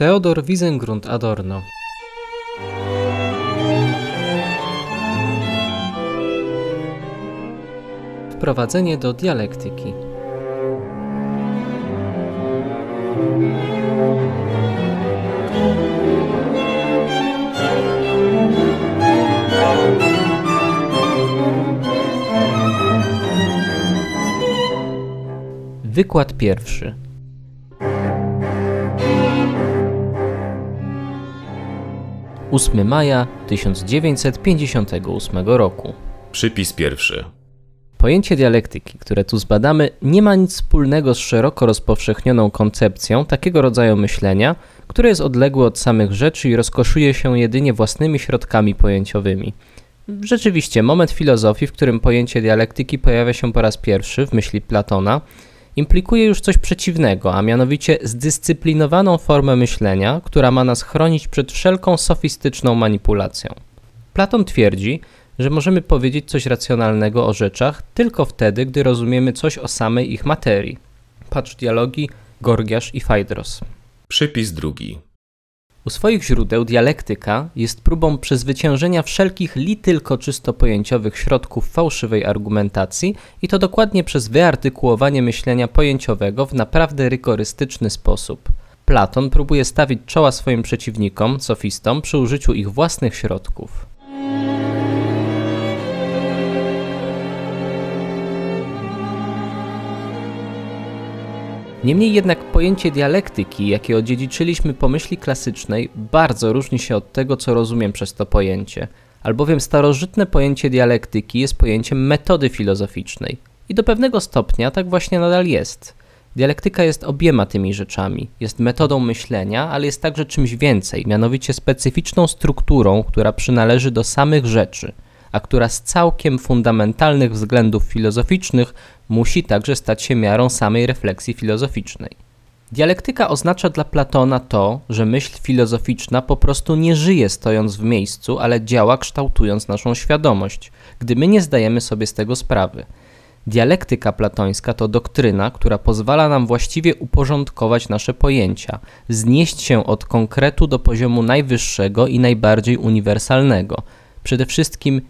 Theodor Wiesengrund Adorno Wprowadzenie do dialektyki Wykład pierwszy. Ósmy maja 1958 roku. Przypis pierwszy. Pojęcie dialektyki, które tu zbadamy, nie ma nic wspólnego z szeroko rozpowszechnioną koncepcją takiego rodzaju myślenia, które jest odległe od samych rzeczy i rozkoszuje się jedynie własnymi środkami pojęciowymi. Rzeczywiście, moment filozofii, w którym pojęcie dialektyki pojawia się po raz pierwszy w myśli Platona, implikuje już coś przeciwnego, a mianowicie zdyscyplinowaną formę myślenia, która ma nas chronić przed wszelką sofistyczną manipulacją. Platon twierdzi, że możemy powiedzieć coś racjonalnego o rzeczach tylko wtedy, gdy rozumiemy coś o samej ich materii. Patrz dialogi Gorgiasz i Fajdros. Przypis drugi. U swoich źródeł dialektyka jest próbą przezwyciężenia wszelkich li tylko czysto pojęciowych środków fałszywej argumentacji i to dokładnie przez wyartykułowanie myślenia pojęciowego w naprawdę rygorystyczny sposób. Platon próbuje stawić czoła swoim przeciwnikom, sofistom, przy użyciu ich własnych środków. Niemniej jednak pojęcie dialektyki, jakie odziedziczyliśmy po myśli klasycznej, bardzo różni się od tego, co rozumiem przez to pojęcie, albowiem starożytne pojęcie dialektyki jest pojęciem metody filozoficznej. I do pewnego stopnia tak właśnie nadal jest. Dialektyka jest obiema tymi rzeczami. Jest metodą myślenia, ale jest także czymś więcej, mianowicie specyficzną strukturą, która przynależy do samych rzeczy, a która z całkiem fundamentalnych względów filozoficznych musi także stać się miarą samej refleksji filozoficznej. Dialektyka oznacza dla Platona to, że myśl filozoficzna po prostu nie żyje stojąc w miejscu, ale działa kształtując naszą świadomość, gdy my nie zdajemy sobie z tego sprawy. Dialektyka platońska to doktryna, która pozwala nam właściwie uporządkować nasze pojęcia, znieść się od konkretu do poziomu najwyższego i najbardziej uniwersalnego. Przede wszystkim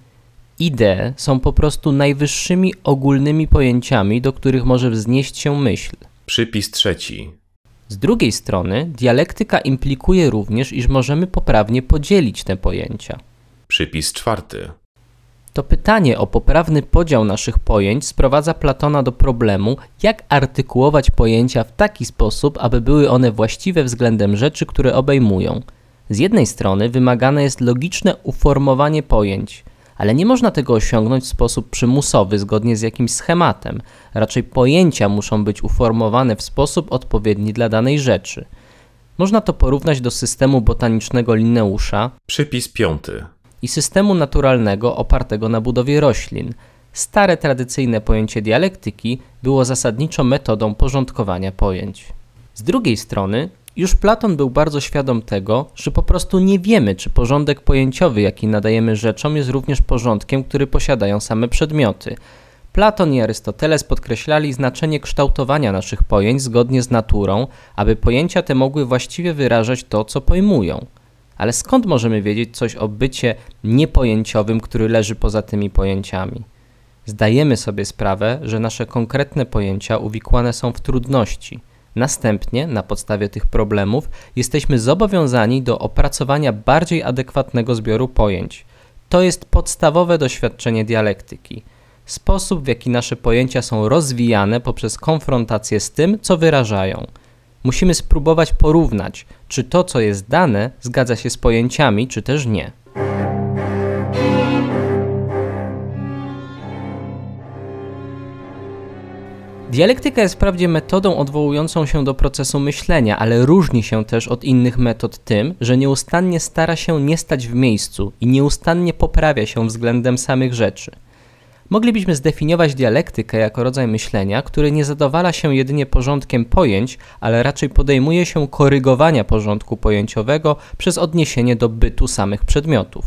idee są po prostu najwyższymi ogólnymi pojęciami, do których może wznieść się myśl. Przypis trzeci. Z drugiej strony, dialektyka implikuje również, iż możemy poprawnie podzielić te pojęcia. Przypis czwarty. To pytanie o poprawny podział naszych pojęć sprowadza Platona do problemu, jak artykułować pojęcia w taki sposób, aby były one właściwe względem rzeczy, które obejmują. Z jednej strony wymagane jest logiczne uformowanie pojęć, ale nie można tego osiągnąć w sposób przymusowy, zgodnie z jakimś schematem. Raczej pojęcia muszą być uformowane w sposób odpowiedni dla danej rzeczy. Można to porównać do systemu botanicznego Linneusza Przypis piąty. i systemu naturalnego opartego na budowie roślin. Stare tradycyjne pojęcie dialektyki było zasadniczo metodą porządkowania pojęć. Z drugiej strony, już Platon był bardzo świadom tego, że po prostu nie wiemy, czy porządek pojęciowy, jaki nadajemy rzeczom, jest również porządkiem, który posiadają same przedmioty. Platon i Arystoteles podkreślali znaczenie kształtowania naszych pojęć zgodnie z naturą, aby pojęcia te mogły właściwie wyrażać to, co pojmują. Ale skąd możemy wiedzieć coś o bycie niepojęciowym, który leży poza tymi pojęciami? Zdajemy sobie sprawę, że nasze konkretne pojęcia uwikłane są w trudności. Następnie, na podstawie tych problemów, jesteśmy zobowiązani do opracowania bardziej adekwatnego zbioru pojęć. To jest podstawowe doświadczenie dialektyki. Sposób, w jaki nasze pojęcia są rozwijane poprzez konfrontację z tym, co wyrażają. Musimy spróbować porównać, czy to, co jest dane, zgadza się z pojęciami, czy też nie. Dialektyka jest wprawdzie metodą odwołującą się do procesu myślenia, ale różni się też od innych metod tym, że nieustannie stara się nie stać w miejscu i nieustannie poprawia się względem samych rzeczy. Moglibyśmy zdefiniować dialektykę jako rodzaj myślenia, który nie zadowala się jedynie porządkiem pojęć, ale raczej podejmuje się korygowania porządku pojęciowego przez odniesienie do bytu samych przedmiotów.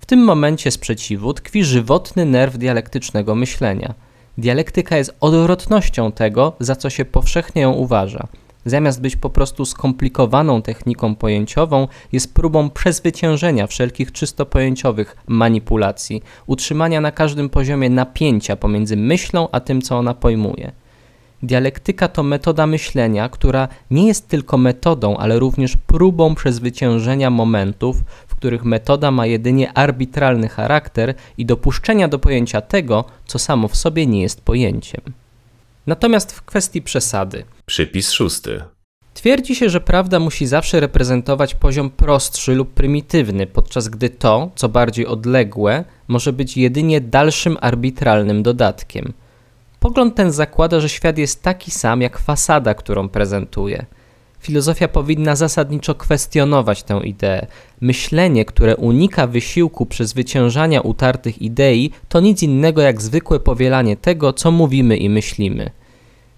W tym momencie sprzeciwu tkwi żywotny nerw dialektycznego myślenia – Dialektyka jest odwrotnością tego, za co się powszechnie ją uważa. zamiast być po prostu skomplikowaną techniką pojęciową, jest próbą przezwyciężenia wszelkich czysto pojęciowych manipulacji, utrzymania na każdym poziomie napięcia pomiędzy myślą a tym, co ona pojmuje. Dialektyka to metoda myślenia, która nie jest tylko metodą, ale również próbą przezwyciężenia momentów, w których metoda ma jedynie arbitralny charakter i dopuszczenia do pojęcia tego, co samo w sobie nie jest pojęciem. Natomiast w kwestii przesady. Przypis szósty. Twierdzi się, że prawda musi zawsze reprezentować poziom prostszy lub prymitywny, podczas gdy to, co bardziej odległe, może być jedynie dalszym arbitralnym dodatkiem. Pogląd ten zakłada, że świat jest taki sam jak fasada, którą prezentuje. Filozofia powinna zasadniczo kwestionować tę ideę. Myślenie, które unika wysiłku przezwyciężania utartych idei, to nic innego jak zwykłe powielanie tego, co mówimy i myślimy.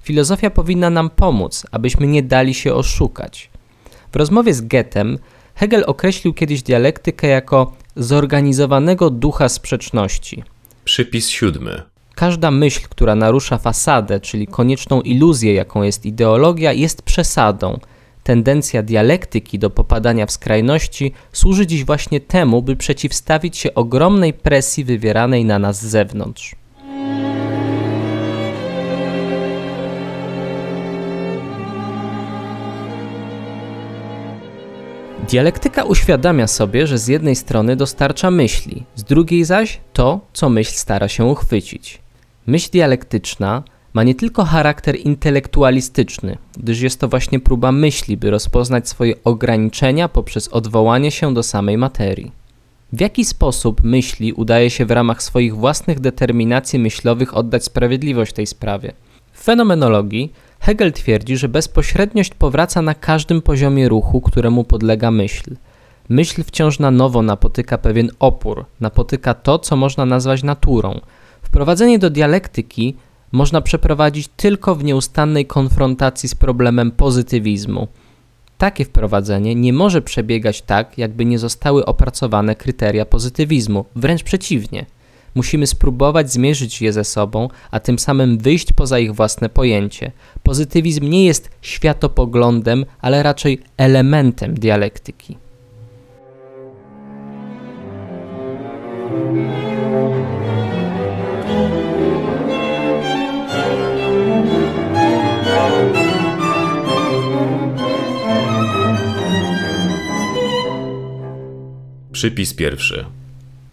Filozofia powinna nam pomóc, abyśmy nie dali się oszukać. W rozmowie z Goethem Hegel określił kiedyś dialektykę jako zorganizowanego ducha sprzeczności. Przypis siódmy. Każda myśl, która narusza fasadę, czyli konieczną iluzję, jaką jest ideologia, jest przesadą. Tendencja dialektyki do popadania w skrajności służy dziś właśnie temu, by przeciwstawić się ogromnej presji wywieranej na nas z zewnątrz. Dialektyka uświadamia sobie, że z jednej strony dostarcza myśli, z drugiej zaś to, co myśl stara się uchwycić. Myśl dialektyczna ma nie tylko charakter intelektualistyczny, gdyż jest to właśnie próba myśli, by rozpoznać swoje ograniczenia poprzez odwołanie się do samej materii. W jaki sposób myśli udaje się w ramach swoich własnych determinacji myślowych oddać sprawiedliwość tej sprawie? W fenomenologii Hegel twierdzi, że bezpośredniość powraca na każdym poziomie ruchu, któremu podlega myśl. Myśl wciąż na nowo napotyka pewien opór, napotyka to, co można nazwać naturą. Wprowadzenie do dialektyki można przeprowadzić tylko w nieustannej konfrontacji z problemem pozytywizmu. Takie wprowadzenie nie może przebiegać tak, jakby nie zostały opracowane kryteria pozytywizmu, wręcz przeciwnie. Musimy spróbować zmierzyć je ze sobą, a tym samym wyjść poza ich własne pojęcie. Pozytywizm nie jest światopoglądem, ale raczej elementem dialektyki. Przypis pierwszy.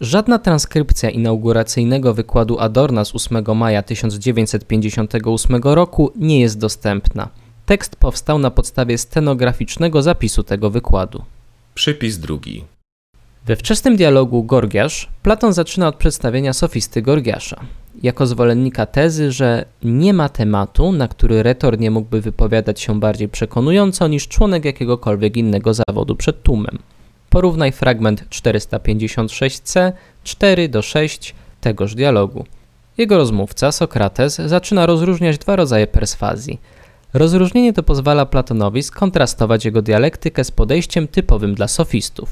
Żadna transkrypcja inauguracyjnego wykładu Adorna z 8 maja 1958 roku nie jest dostępna. Tekst powstał na podstawie stenograficznego zapisu tego wykładu. Przypis drugi. We wczesnym dialogu Gorgiasz Platon zaczyna od przedstawienia sofisty Gorgiasza. Jako zwolennika tezy, że nie ma tematu, na który retor nie mógłby wypowiadać się bardziej przekonująco niż członek jakiegokolwiek innego zawodu przed tłumem. Porównaj fragment 456c 4 do 6 tegoż dialogu. Jego rozmówca, Sokrates, zaczyna rozróżniać dwa rodzaje perswazji. Rozróżnienie to pozwala Platonowi skontrastować jego dialektykę z podejściem typowym dla sofistów.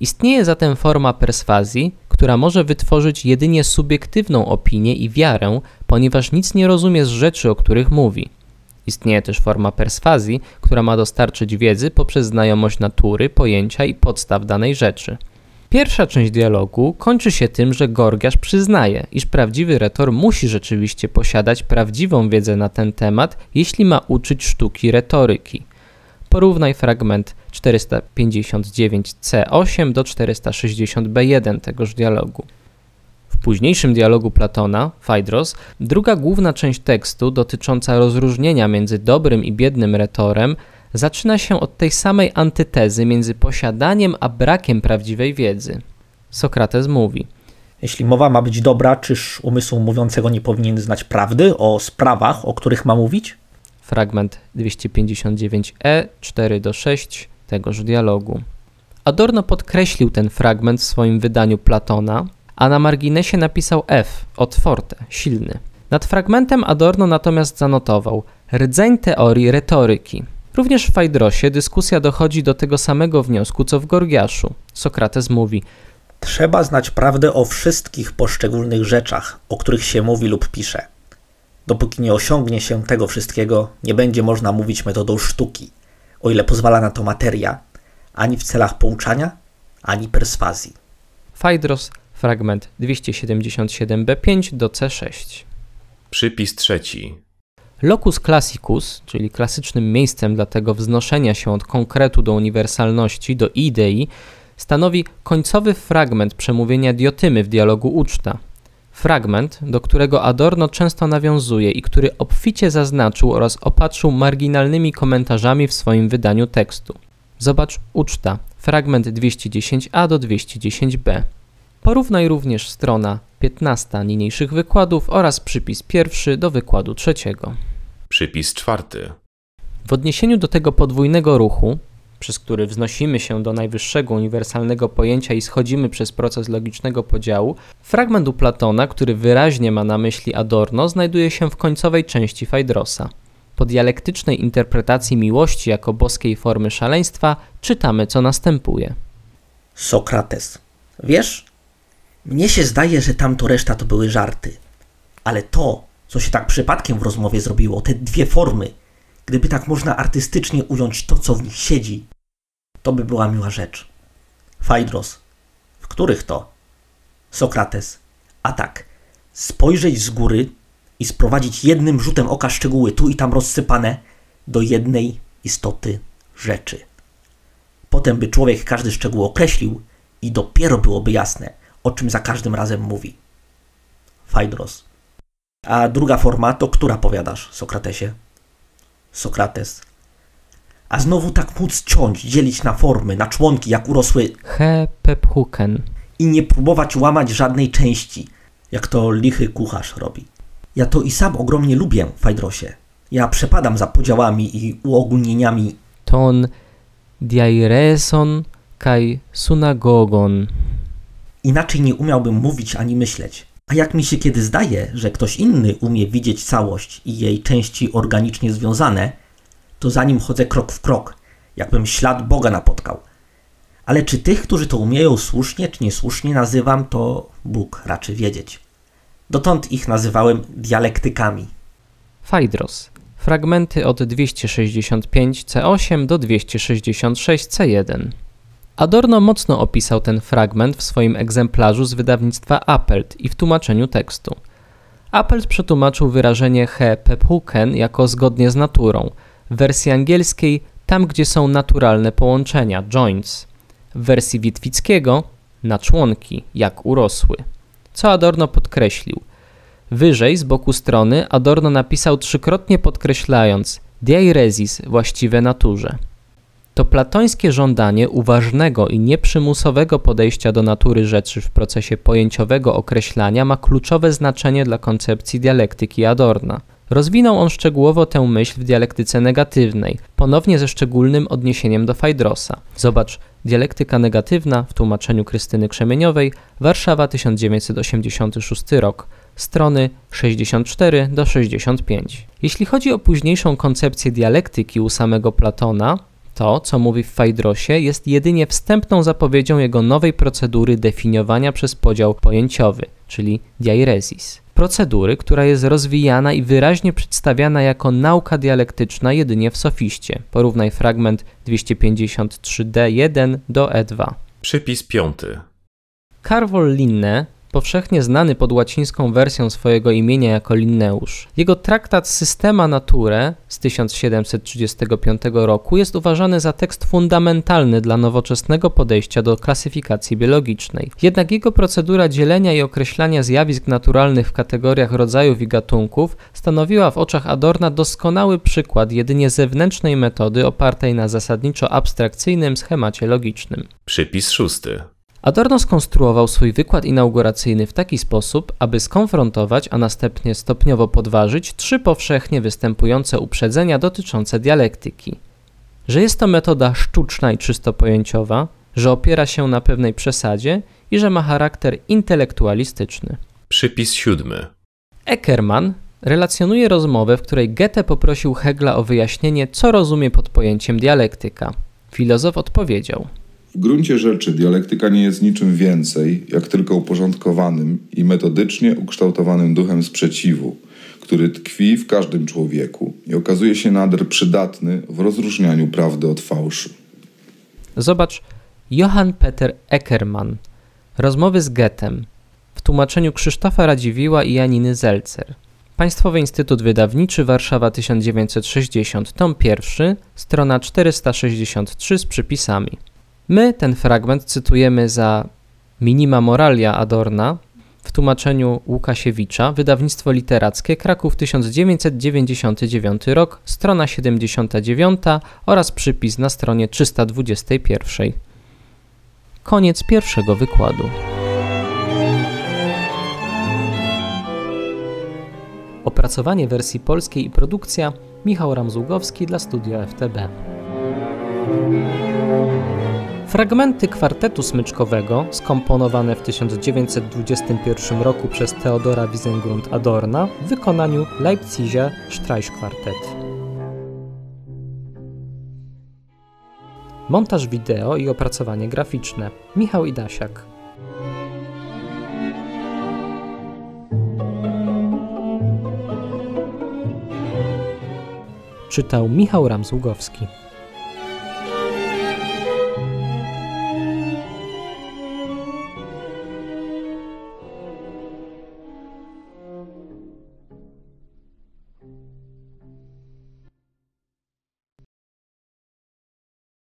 Istnieje zatem forma perswazji, która może wytworzyć jedynie subiektywną opinię i wiarę, ponieważ nic nie rozumie z rzeczy, o których mówi. Istnieje też forma perswazji, która ma dostarczyć wiedzy poprzez znajomość natury, pojęcia i podstaw danej rzeczy. Pierwsza część dialogu kończy się tym, że Gorgiasz przyznaje, iż prawdziwy retor musi rzeczywiście posiadać prawdziwą wiedzę na ten temat, jeśli ma uczyć sztuki retoryki. Porównaj fragment 459c8 do 460b1 tegoż dialogu. W późniejszym dialogu Platona, Phaedros, druga główna część tekstu dotycząca rozróżnienia między dobrym i biednym retorem zaczyna się od tej samej antytezy między posiadaniem a brakiem prawdziwej wiedzy. Sokrates mówi: Jeśli mowa ma być dobra, czyż umysł mówiącego nie powinien znać prawdy o sprawach, o których ma mówić? Fragment 259e 4 do 6 tegoż dialogu. Adorno podkreślił ten fragment w swoim wydaniu Platona, a na marginesie napisał F od forte, silny. Nad fragmentem Adorno natomiast zanotował rdzeń teorii retoryki. Również w Fajdrosie dyskusja dochodzi do tego samego wniosku, co w Gorgiaszu. Sokrates mówi: Trzeba znać prawdę o wszystkich poszczególnych rzeczach, o których się mówi lub pisze. Dopóki nie osiągnie się tego wszystkiego, nie będzie można mówić metodą sztuki, o ile pozwala na to materia, ani w celach pouczania, ani perswazji. Phaedros, fragment 277b5 do C6. Przypis trzeci. Locus classicus, czyli klasycznym miejscem dla tego wznoszenia się od konkretu do uniwersalności, do idei, stanowi końcowy fragment przemówienia Diotymy w dialogu uczta. Fragment, do którego Adorno często nawiązuje i który obficie zaznaczył oraz opatrzył marginalnymi komentarzami w swoim wydaniu tekstu. Zobacz uczta, fragment 210a do 210b. Porównaj również strona 15 niniejszych wykładów oraz przypis pierwszy do wykładu trzeciego. Przypis czwarty. W odniesieniu do tego podwójnego ruchu, przez który wznosimy się do najwyższego uniwersalnego pojęcia i schodzimy przez proces logicznego podziału, fragment u Platona, który wyraźnie ma na myśli Adorno, znajduje się w końcowej części Phaedrosa. Po dialektycznej interpretacji miłości jako boskiej formy szaleństwa czytamy, co następuje. Sokrates. Wiesz, mnie się zdaje, że tamto reszta to były żarty. Ale to, co się tak przypadkiem w rozmowie zrobiło, te dwie formy, gdyby tak można artystycznie ująć to, co w nich siedzi, to by była miła rzecz. Phaedros. W których to? Sokrates. A tak, spojrzeć z góry i sprowadzić jednym rzutem oka szczegóły tu i tam rozsypane do jednej istoty rzeczy. Potem by człowiek każdy szczegół określił i dopiero byłoby jasne, o czym za każdym razem mówi. Phaedros. A druga forma to która powiadasz, Sokratesie? Sokrates. A znowu tak móc ciąć, dzielić na formy, na członki, jak urosły He pephuken. i nie próbować łamać żadnej części, jak to lichy kucharz robi. Ja to i sam ogromnie lubię, Fajdrosie. Ja przepadam za podziałami i uogólnieniami. Ton diaireson kai sunagogon. Inaczej nie umiałbym mówić ani myśleć. A jak mi się kiedy zdaje, że ktoś inny umie widzieć całość i jej części organicznie związane, to za nim chodzę krok w krok, jakbym ślad Boga napotkał. Ale czy tych, którzy to umieją słusznie czy niesłusznie nazywam, to Bóg raczy wiedzieć. Dotąd ich nazywałem dialektykami. Phaedros. Fragmenty od 265c8 do 266c1. Adorno mocno opisał ten fragment w swoim egzemplarzu z wydawnictwa Appelt i w tłumaczeniu tekstu. Appelt przetłumaczył wyrażenie he pephuken jako zgodnie z naturą. W wersji angielskiej tam, gdzie są naturalne połączenia, joints. W wersji Witwickiego na członki, jak urosły. Co Adorno podkreślił. Wyżej, z boku strony, Adorno napisał trzykrotnie podkreślając diairesis właściwe naturze. To platońskie żądanie uważnego i nieprzymusowego podejścia do natury rzeczy w procesie pojęciowego określania ma kluczowe znaczenie dla koncepcji dialektyki Adorna. Rozwinął on szczegółowo tę myśl w dialektyce negatywnej, ponownie ze szczególnym odniesieniem do Fajdrosa. Zobacz, dialektyka negatywna w tłumaczeniu Krystyny Krzemieniowej, Warszawa 1986 rok, strony 64 do 65. Jeśli chodzi o późniejszą koncepcję dialektyki u samego Platona, to, co mówi w Fajdrosie, jest jedynie wstępną zapowiedzią jego nowej procedury definiowania przez podział pojęciowy, czyli diairesis. Procedury, która jest rozwijana i wyraźnie przedstawiana jako nauka dialektyczna jedynie w sofiście. Porównaj fragment 253d1 do E2. Przypis piąty. Carvol Linne, powszechnie znany pod łacińską wersją swojego imienia jako Linneusz. Jego traktat Systema Naturae z 1735 roku jest uważany za tekst fundamentalny dla nowoczesnego podejścia do klasyfikacji biologicznej. Jednak jego procedura dzielenia i określania zjawisk naturalnych w kategoriach rodzajów i gatunków stanowiła w oczach Adorna doskonały przykład jedynie zewnętrznej metody opartej na zasadniczo abstrakcyjnym schemacie logicznym. Przypis szósty. Adorno skonstruował swój wykład inauguracyjny w taki sposób, aby skonfrontować, a następnie stopniowo podważyć trzy powszechnie występujące uprzedzenia dotyczące dialektyki. Że jest to metoda sztuczna i czysto pojęciowa, że opiera się na pewnej przesadzie i że ma charakter intelektualistyczny. Przypis siódmy. Eckermann relacjonuje rozmowę, w której Goethe poprosił Hegla o wyjaśnienie, co rozumie pod pojęciem dialektyka. Filozof odpowiedział – W gruncie rzeczy dialektyka nie jest niczym więcej, jak tylko uporządkowanym i metodycznie ukształtowanym duchem sprzeciwu, który tkwi w każdym człowieku i okazuje się nader przydatny w rozróżnianiu prawdy od fałszu. Zobacz Johann Peter Eckermann. Rozmowy z Goethem w tłumaczeniu Krzysztofa Radziwiła i Janiny Zelcer. Państwowy Instytut Wydawniczy Warszawa 1960, tom 1, strona 463 z przypisami. My ten fragment cytujemy za Minima Moralia Adorna w tłumaczeniu Łukasiewicza, wydawnictwo literackie Kraków 1999 rok, strona 79 oraz przypis na stronie 321. Koniec pierwszego wykładu. Opracowanie wersji polskiej i produkcja Michał Ramzługowski dla Studia FTB. Fragmenty kwartetu smyczkowego, skomponowane w 1921 roku przez Theodora Wiesengrund Adorna w wykonaniu Leipziger Streichquartett. Montaż wideo i opracowanie graficzne Michał Idasiak. Czytał Michał Ramzługowski.